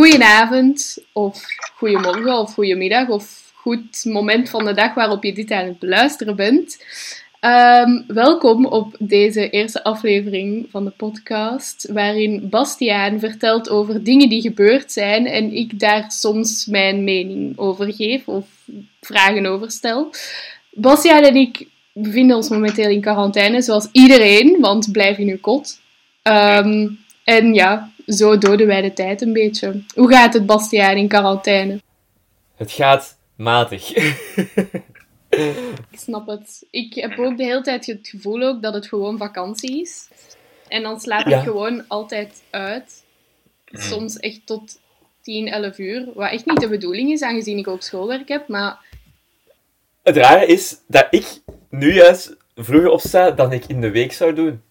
goedenavond, of goedemorgen, of goedemiddag, of goed moment van de dag waarop je dit aan het beluisteren bent. Ehm, welkom op deze eerste aflevering van de podcast, waarin Bastiaan vertelt over dingen die gebeurd zijn en ik daar soms mijn mening over geef of vragen over stel. Bastiaan en ik bevinden ons momenteel in quarantaine, zoals iedereen, want blijf in uw kot. Ehm, en ja, zo doden wij de tijd een beetje. Hoe gaat het, Bastiaan, in quarantaine? Het gaat matig. Ik snap het. Ik heb ook de hele tijd het gevoel ook dat het gewoon vakantie is. En dan slaap ik Ja. gewoon altijd uit. Soms echt tot 10, 11 uur. Wat echt niet de bedoeling is, aangezien ik ook schoolwerk heb. Maar Het rare is dat ik nu juist vroeger opsta dan ik in de week zou doen.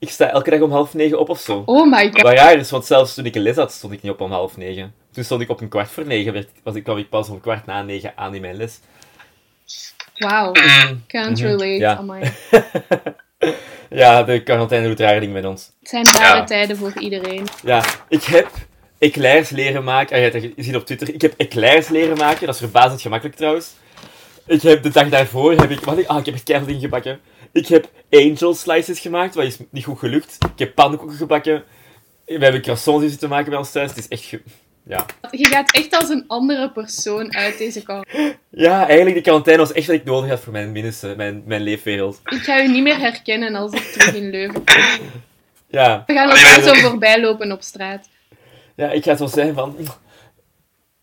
Ik sta elke dag om half negen op of zo. oh my god. Wat raar is, want zelfs toen ik een les had, stond ik niet op om half negen. Toen stond ik op een kwart voor negen, werd, was ik, kwam ik pas om kwart na negen aan in mijn les. Wauw. Can't relate. Mhm. Ja. Amai. Ja, de quarantaine doet rare dingen met ons. Het zijn rare Ja. tijden voor iedereen. Ja, ik heb eclairs leren maken. Ah, je gezien op Twitter. Ik heb eclairs leren maken. Dat is verbazend gemakkelijk trouwens. Ik heb de dag daarvoor heb ik, wat ik, ah, ik heb keihard dingen gebakken. Ik heb angel slices gemaakt, wat is niet goed gelukt. Ik heb pannenkoeken gebakken. We hebben croissants zitten maken bij ons thuis. Het is echt, ge- ja. Je gaat echt als een andere persoon uit deze kant. Ja, eigenlijk de quarantaine was echt wat ik nodig had voor mijn binnenste, mijn, mijn leefwereld. Ik ga u niet meer herkennen als ik terug in Leuven kom. Ja. We gaan elkaar zo voorbij lopen op straat. ja, ik ga zo zeggen van,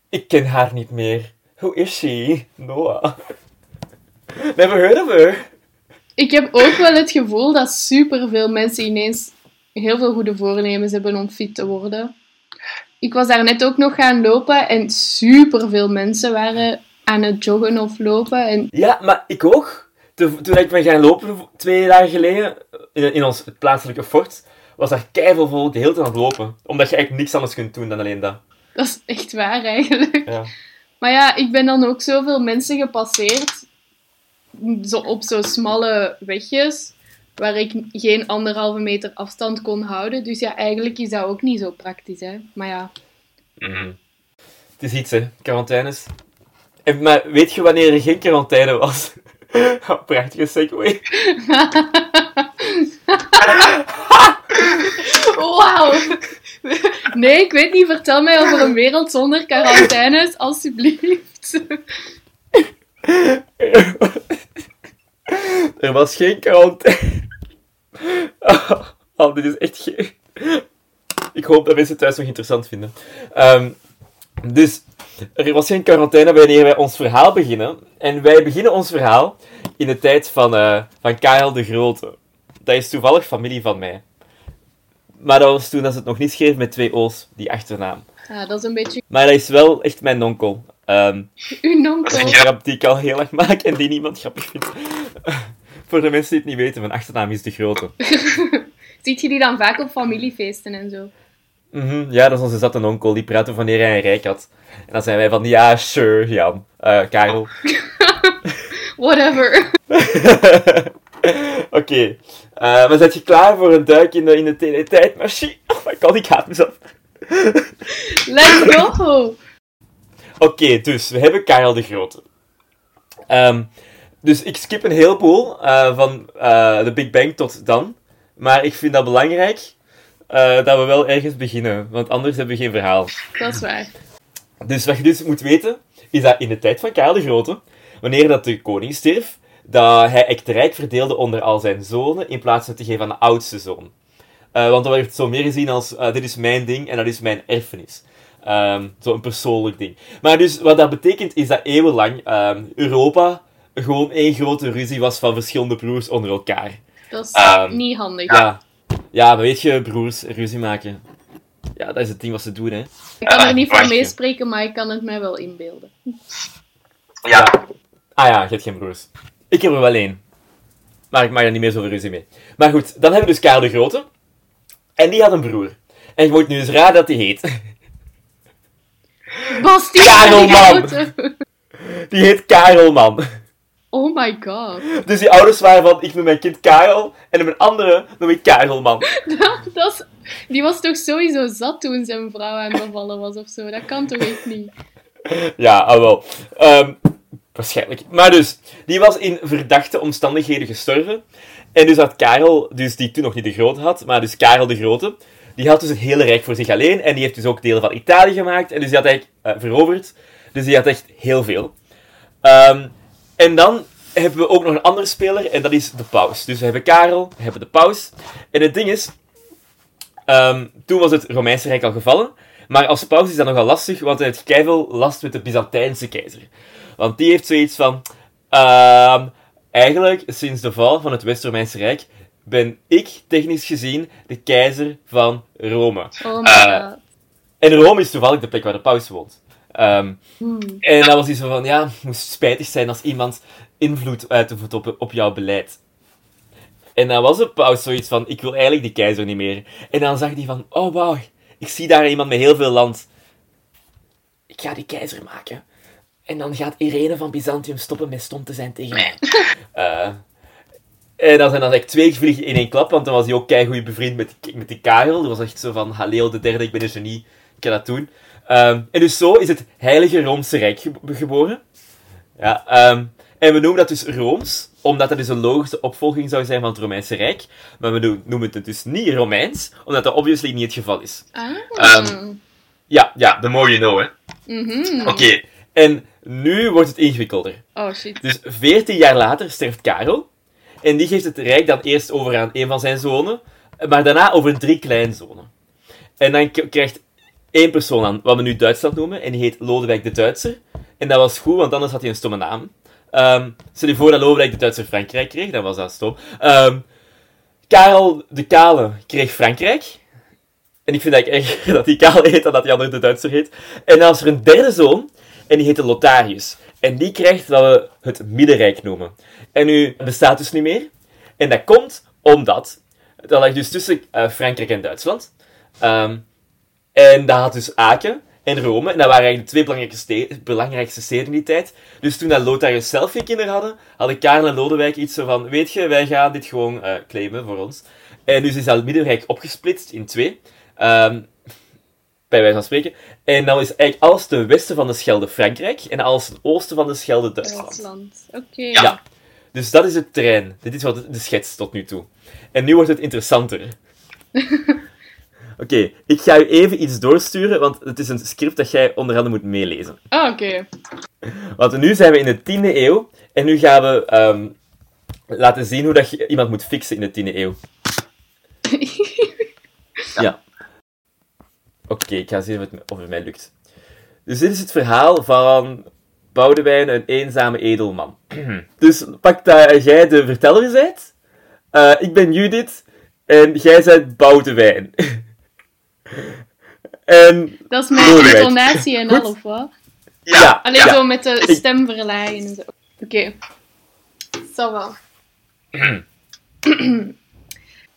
ik ken haar niet meer. Who is she? Noah. Never heard of her. Ik heb ook wel het gevoel dat superveel mensen ineens heel veel goede voornemens hebben om fit te worden. Ik was daar net ook nog gaan lopen en superveel mensen waren aan het joggen of lopen. En Ja, maar ik ook. Toen, toen ik ben gaan lopen twee dagen geleden in, in ons plaatselijke fort, was daar keiveel volk de hele tijd aan het lopen. Omdat je eigenlijk niks anders kunt doen dan alleen dat. dat is echt waar eigenlijk. Ja. Maar ja, ik ben dan ook zoveel mensen gepasseerd. Zo op zo smalle wegjes. Waar ik geen anderhalve meter afstand kon houden. Dus ja, eigenlijk is dat ook niet zo praktisch, hè. Maar ja. Het is iets, hè. Quarantaines. En, maar weet je wanneer er geen quarantaine was? Oh, Prachtige segue. Wauw! Nee, ik weet niet. Vertel mij over een wereld zonder quarantaines, alsjeblieft. Er was geen quarantaine. Oh, oh, dit is echt. Ik hoop dat mensen het thuis nog interessant vinden. Ehm, dus, er was geen quarantaine wanneer wij ons verhaal beginnen. En wij beginnen ons verhaal in de tijd van, eh, van Karel de Grote. Dat is toevallig familie van mij. Maar dat was toen dat ze het nog niet schreef met twee O's, die achternaam. Ja, dat is een beetje Maar dat is wel echt mijn onkel. Ehm, uw dat is een onkel. grap die ik al heel erg maak en die niemand grappig vindt. Voor de mensen die het niet weten, mijn achternaam is de Grote. Ziet je die dan vaak op familiefeesten en zo? Mhm, Ja, dat is onze zatte onkel. Die praatte wanneer hij een rijk had. En dan zijn wij van, ja, sure, Jan. Eh, Karel. Whatever. Oké. Eh, maar zet je klaar voor een duik in de, in de teletijdmachine? Oh my god, ik haat mezelf. Let's go! Oké, dus we hebben Karel de Grote. Ehm, dus ik skip een heleboel eh, van eh, de Big Bang tot dan. Maar ik vind dat belangrijk eh, dat we wel ergens beginnen. Want anders hebben we geen verhaal. Dat is waar. Dus wat je dus moet weten, is dat in de tijd van Karel de Grote, wanneer dat de koning stierf, dat hij echt rijk verdeelde onder al zijn zonen, in plaats van te geven aan de oudste zoon. Want dan werd het zo meer gezien als, dit is mijn ding en dat is mijn erfenis. Ehm Zo'n persoonlijk ding. Maar dus, wat dat betekent, is dat eeuwenlang ehm, Europa gewoon één grote ruzie was van verschillende broers onder elkaar. Dat is Ehm, niet handig. Ja, ja maar weet je, broers, ruzie maken. Ja, dat is het ding wat ze doen, hè. Ik kan er Ja, niet van meespreken, maar ik kan het mij wel inbeelden. Ja, Ah ja, je hebt geen broers. Ik heb er wel één. Maar ik maak er niet meer zoveel ruzie mee. Maar goed, dan hebben we dus Karel de Grote. En die had een broer. En je moet nu eens raden dat die heet. Bastiaan Karel, de man. Grote. Die heet Karelman. Oh my god. Dus die ouders waren van, ik noem mijn kind Karel, en mijn andere noem ik Karelman. Dat is, die was toch sowieso zat toen zijn vrouw aan bevallen was of zo. Dat kan toch echt niet? Ja, ah wel. Ehm, waarschijnlijk. Maar dus, die was in verdachte omstandigheden gestorven. En dus had Karel, dus die toen nog niet de Grote had, maar dus Karel de Grote, die had dus het hele rijk voor zich alleen. En die heeft dus ook deel van Italië gemaakt. En dus die had eigenlijk eh, veroverd. Dus die had echt heel veel. Ehm, en dan hebben we ook nog een andere speler, en dat is de paus. Dus we hebben Karel, we hebben de paus. En het ding is, ehm, toen was het Romeinse Rijk al gevallen. Maar als paus is dat nogal lastig, want hij heeft keiveel last met de Byzantijnse keizer. Want die heeft zoiets van... ehm, eigenlijk, sinds de val van het West-Romeinse Rijk, ben ik technisch gezien de keizer van Rome. Oh Eh. En Rome is toevallig de plek waar de paus woont. Ehm, Hmm. en dat was iets van, ja, het moest spijtig zijn als iemand invloed uitoefent op, op jouw beleid. En dan was de paus zoiets van, ik wil eigenlijk die keizer niet meer. En dan zag hij van, oh wauw, ik zie daar iemand met heel veel land. Ik ga die keizer maken. En dan gaat Irene van Byzantium stoppen met stom te zijn tegen mij. Eh, en dan zijn dan eigenlijk twee vliegen in één klap, want dan was hij ook keigoed bevriend met, die- met die Karel. Dat was echt zo van, Haleo de derde, ik ben een genie, ik kan dat doen. Ehm, en dus zo is het Heilige Roomse Rijk ge- geboren. Ja, ehm, en we noemen dat dus Rooms, omdat dat dus een logische opvolging zou zijn van het Romeinse Rijk. Maar we noemen het dus niet Romeins, omdat dat obviously niet het geval is. Ah. Ehm, Ja, ja, the more you know, hè. Mhm. Oké, en nu wordt het ingewikkelder. Oh shit. Dus 14 jaar later sterft Karel. En die geeft het rijk dan eerst over aan een van zijn zonen, maar daarna over drie kleinzonen. En dan krijgt één persoon aan wat we nu Duitsland noemen, en die heet Lodewijk de Duitser. En dat was goed, want anders had hij een stomme naam. Ehm stel je voor dat Lodewijk de Duitser Frankrijk kreeg, dan was dat stom. Ehm, Karel de Kale kreeg Frankrijk. En ik vind eigenlijk erg dat die Kaal heet en dat die andere de Duitser heet. En dan was er een derde zoon, en die heette Lotharius. En die krijgt wat we het Middenrijk noemen. En nu bestaat dus niet meer. En dat komt omdat... Dat lag dus tussen eh, Frankrijk en Duitsland. Ehm, en dat had dus Aken en Rome. En dat waren eigenlijk de twee belangrijkste, ste- belangrijkste steden in die tijd. Dus toen dat Lotharius zelf geen kinderen hadden, hadden Karel en Lodewijk iets zo van... Weet je, wij gaan dit gewoon eh, claimen voor ons. En dus is dat Middenrijk opgesplitst in twee. Ehm, bij wijze van spreken. En dan is eigenlijk alles ten westen van de Schelde Frankrijk en alles ten oosten van de Schelde Duitsland. Duitsland. Oké. Ja. Dus dat is het terrein. Dit is wat de de schets tot nu toe. En nu wordt het interessanter. Oké, ik ga u even iets doorsturen, want het is een script dat jij onder andere moet meelezen. Oh, oké. Want nu zijn we in de 10e eeuw en nu gaan we ehm, laten zien hoe dat je iemand moet fixen in de 10e eeuw. Ja. Oké, ik ga zien of het, me- of het mij lukt. Dus dit is het verhaal van Boudewijn, een eenzame edelman. dus pak dat jij de verteller bent. Eh, ik ben Judith en jij bent Boudewijn. en Dat is mijn intonatie en Goed. al, of wat? Ja, Alleen Ja. zo met de stemverlagen en zo. Oké. Zo wel.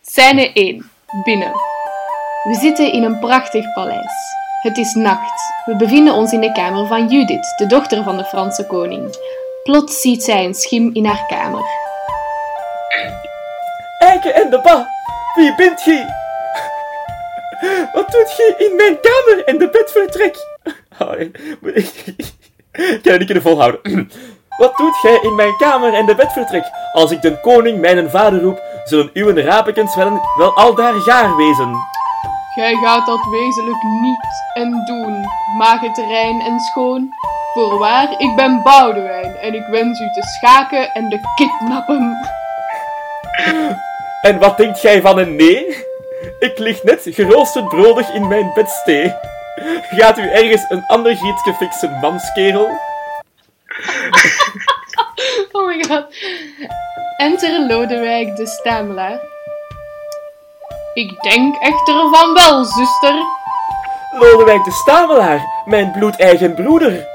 Scène 1. Binnen. We zitten in een prachtig paleis. Het is nacht. We bevinden ons in de kamer van Judith, de dochter van de Franse koning. Plots ziet zij een schim in haar kamer. Eike en de ba, wie bent gij? Wat doet gij in mijn kamer en de bedvertrek? Oh, moet ik ik kan het niet kunnen volhouden. Wat doet gij in mijn kamer en de bedvertrek? Als ik den koning mijn vader roep, zullen uw rapekens wel, wel al daar gaar wezen. Gij gaat dat wezenlijk niet en doen. Maak het rein en schoon. Voorwaar, ik ben Boudewijn en ik wens u te schaken en te kidnappen. En wat denkt gij van een nee? Ik lig net geroosterd brodig in mijn bedstee. Gaat u ergens een ander gietje fixen, manskerel? Oh my god. Enter Lodewijk de Stamelaar. Ik denk echter van wel, zuster. Lodewijk de Stamelaar, mijn bloedeigen broeder.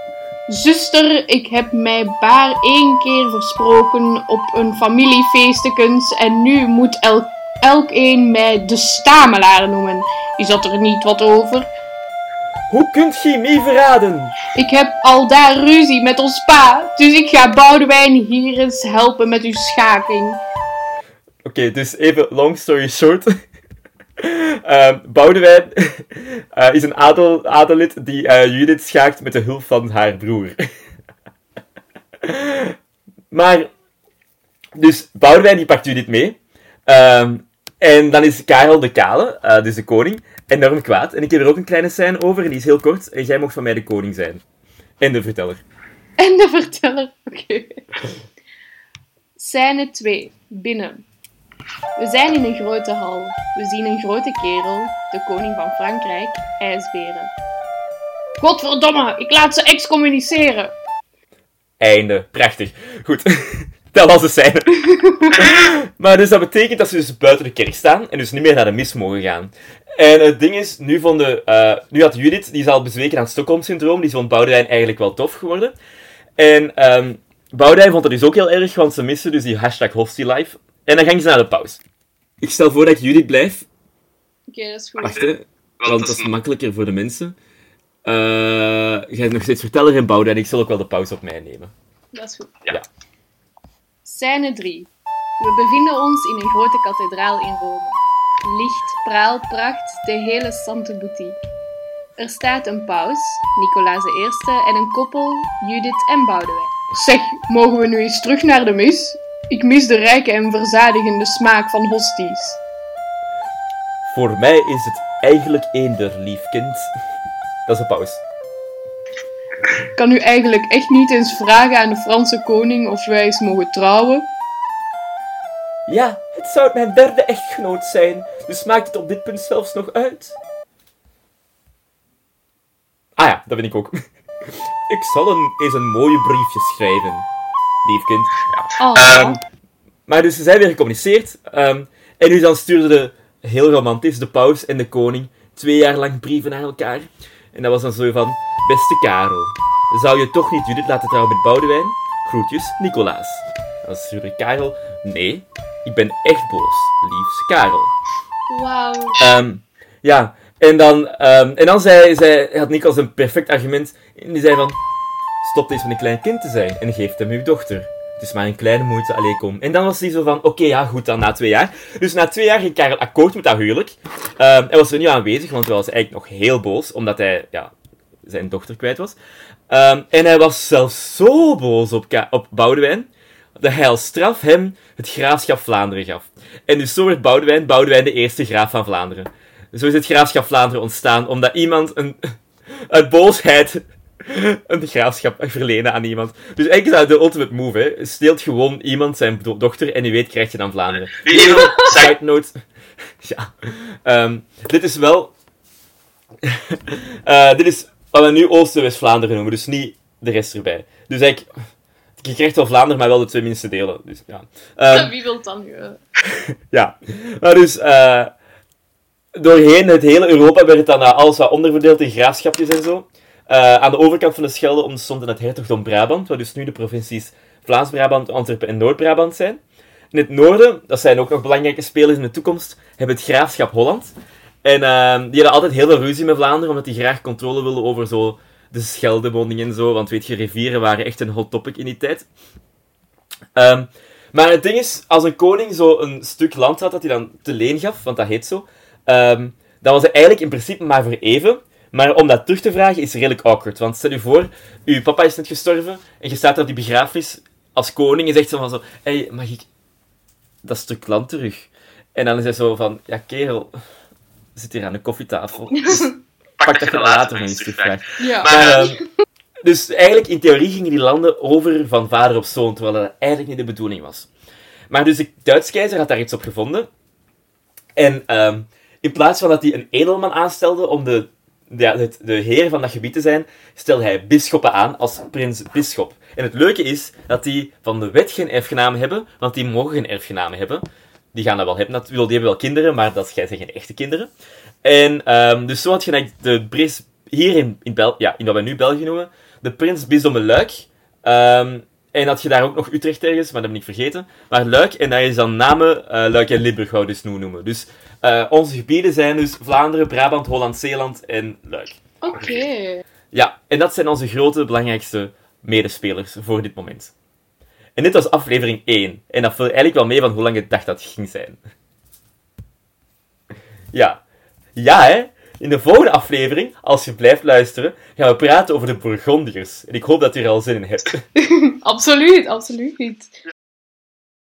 Zuster, ik heb mij baar één keer versproken op een familiefeestekens en nu moet elk, elk een mij de Stamelaar noemen. Is dat er niet wat over? Hoe kunt chemie verraden? Ik heb al daar ruzie met ons pa, dus ik ga Boudewijn hier eens helpen met uw schaking. Oké, dus even long story short. Ehm Boudewijn eh, is een adel, adellid die eh, Judith schaakt met de hulp van haar broer. maar, dus Boudewijn die pakt Judith mee. Ehm, en dan is Karel de Kale, eh, dus de koning, enorm kwaad. En ik heb er ook een kleine scène over, en die is heel kort. En jij mocht van mij de koning zijn. En de verteller. En de verteller, oké. Scène 2. Binnen. We zijn in een grote hal. We zien een grote kerel, de koning van Frankrijk, ijsberen. Godverdomme, ik laat ze excommuniceren. Einde. Prachtig. Goed. Dat was de scène. maar dus dat betekent dat ze dus buiten de kerk staan en dus niet meer naar de mis mogen gaan. En het ding is, nu, vonden, eh, nu had Judith, die is al bezweken aan het Stockholm-syndroom, die vond Boudewijn eigenlijk wel tof geworden. En ehm Boudewijn vond dat dus ook heel erg, want ze missen dus die hashtag Hostilife. En dan gingen ze naar de pauze. Ik stel voor dat ik Judith blijf. Oké, dat is goed. Wacht, hè. Want dat is makkelijker voor de mensen. Eh jij hebt nog steeds verteller en Boudewijn, ik zal ook wel de pauze op mij nemen. Dat is goed. Ja. Scène 3. We bevinden ons in een grote kathedraal in Rome. Licht, praal, pracht, de hele Sante Boutie. Er staat een paus, Nicolaas I, en een koppel, Judith en Boudewijn. Zeg, mogen we nu eens terug naar de mis? Ik mis de rijke en verzadigende smaak van hosties. Voor mij is het eigenlijk eender, lief kind. Dat is een pauze. Kan u eigenlijk echt niet eens vragen aan de Franse koning of wij eens mogen trouwen? Ja, het zou mijn derde echtgenoot zijn, dus maakt het op dit punt zelfs nog uit. Ah ja, dat ben ik ook. Ik zal een, eens een mooie briefje schrijven, lief kind. Oh, Ehm, maar dus ze zijn weer gecommuniceerd. ehm, en nu dan stuurden de, heel romantisch, de paus en de koning twee jaar lang brieven naar elkaar. En dat was dan zo van, beste Karel, zou je toch niet Judith laten trouwen met Boudewijn? Groetjes, Nicolaas. En dan stuurde Karel, nee, ik ben echt boos, liefst Karel. wauw. Ehm, ja, en dan, ehm, en dan zei, zei, had Nicolaas een perfect argument. En die zei van, stop eens met een klein kind te zijn en geef hem uw dochter. Het is maar een kleine moeite, alleen kom. En dan was hij zo van, oké, ja, goed dan, na twee jaar. Dus na twee jaar ging Karel akkoord met dat huwelijk. Ehm, hij was er niet aanwezig, want hij was eigenlijk nog heel boos, omdat hij, ja, zijn dochter kwijt was. Ehm, en hij was zelfs zo boos op, Ka- op Boudewijn, dat hij als straf hem het graafschap Vlaanderen gaf. En dus zo werd Boudewijn, Boudewijn de eerste graaf van Vlaanderen. Zo is het graafschap Vlaanderen ontstaan, omdat iemand een, uit boosheid een graafschap verlenen aan iemand. Dus eigenlijk is dat de ultimate move, hè. Steelt gewoon iemand zijn do- dochter en je weet, krijg je dan Vlaanderen. Side note. Ja. Ehm, dit is wel... Eh, dit is wat we nu Oost- en West-Vlaanderen noemen, dus niet de rest erbij. Dus eigenlijk... Je krijgt wel Vlaanderen, maar wel de twee minste delen. Dus, ja. Ehm, Wie wil dan nu? eh? ja, maar dus eh, doorheen het hele Europa werd dan eh, alles wat onderverdeeld in graafschapjes en zo. Aan de overkant van de Schelde ontstond het hertogdom Brabant, wat dus nu de provincies Vlaams-Brabant, Antwerpen en Noord-Brabant zijn. In het noorden, dat zijn ook nog belangrijke spelers in de toekomst, hebben het graafschap Holland. En eh, die hadden altijd heel veel ruzie met Vlaanderen, omdat die graag controle wilden over zo de Scheldebonding en zo. Want weet je, rivieren waren echt een hot topic in die tijd. Ehm, maar het ding is, als een koning zo een stuk land had dat hij dan te leen gaf, want dat heet zo, ehm, dan was het eigenlijk in principe maar voor even. Maar om dat terug te vragen is redelijk awkward. Want stel je voor, uw papa is net gestorven en je staat op die begrafenis als koning en zegt zo van zo, hey, mag ik dat stuk land terug? En dan is hij zo van, ja kerel, zit hier aan de koffietafel. Dus pak dat je later nog eens terugvraagt. Ja. Maar- Maar, ehm, dus eigenlijk, in theorie gingen die landen over van vader op zoon, terwijl dat eigenlijk niet de bedoeling was. Maar dus de Duitse keizer had daar iets op gevonden. En ehm, in plaats van dat hij een edelman aanstelde om de, de, ja, het- de heer van dat gebied te zijn, stelde hij bisschoppen aan als prins bisschop. En het leuke is dat die van de wet geen erfgenamen hebben, want die mogen geen erfgenamen hebben. Die gaan dat wel hebben, dat, die hebben wel kinderen, maar dat zijn geen echte kinderen. En ehm, dus zo had je de prins, hier in, in, Bel ja, in wat wij nu België noemen, de prins bisdomme Luik. Ehm, en had je daar ook nog Utrecht ergens, maar dat ben ik vergeten. Maar Luik, en daar is dan namen eh, Luik en Limburg, wouden we dus nu noemen. Dus eh, onze gebieden zijn dus Vlaanderen, Brabant, Holland, Zeeland en Luik. Oké. Ja, en dat zijn onze grote, belangrijkste medespelers voor dit moment. En dit was aflevering 1. En dat viel eigenlijk wel mee van hoe lang ik dacht dat ging zijn. Ja. Ja, hè. In de volgende aflevering, als je blijft luisteren, gaan we praten over de Bourgondiërs. En ik hoop dat u er al zin in hebt. Absoluut, absoluut.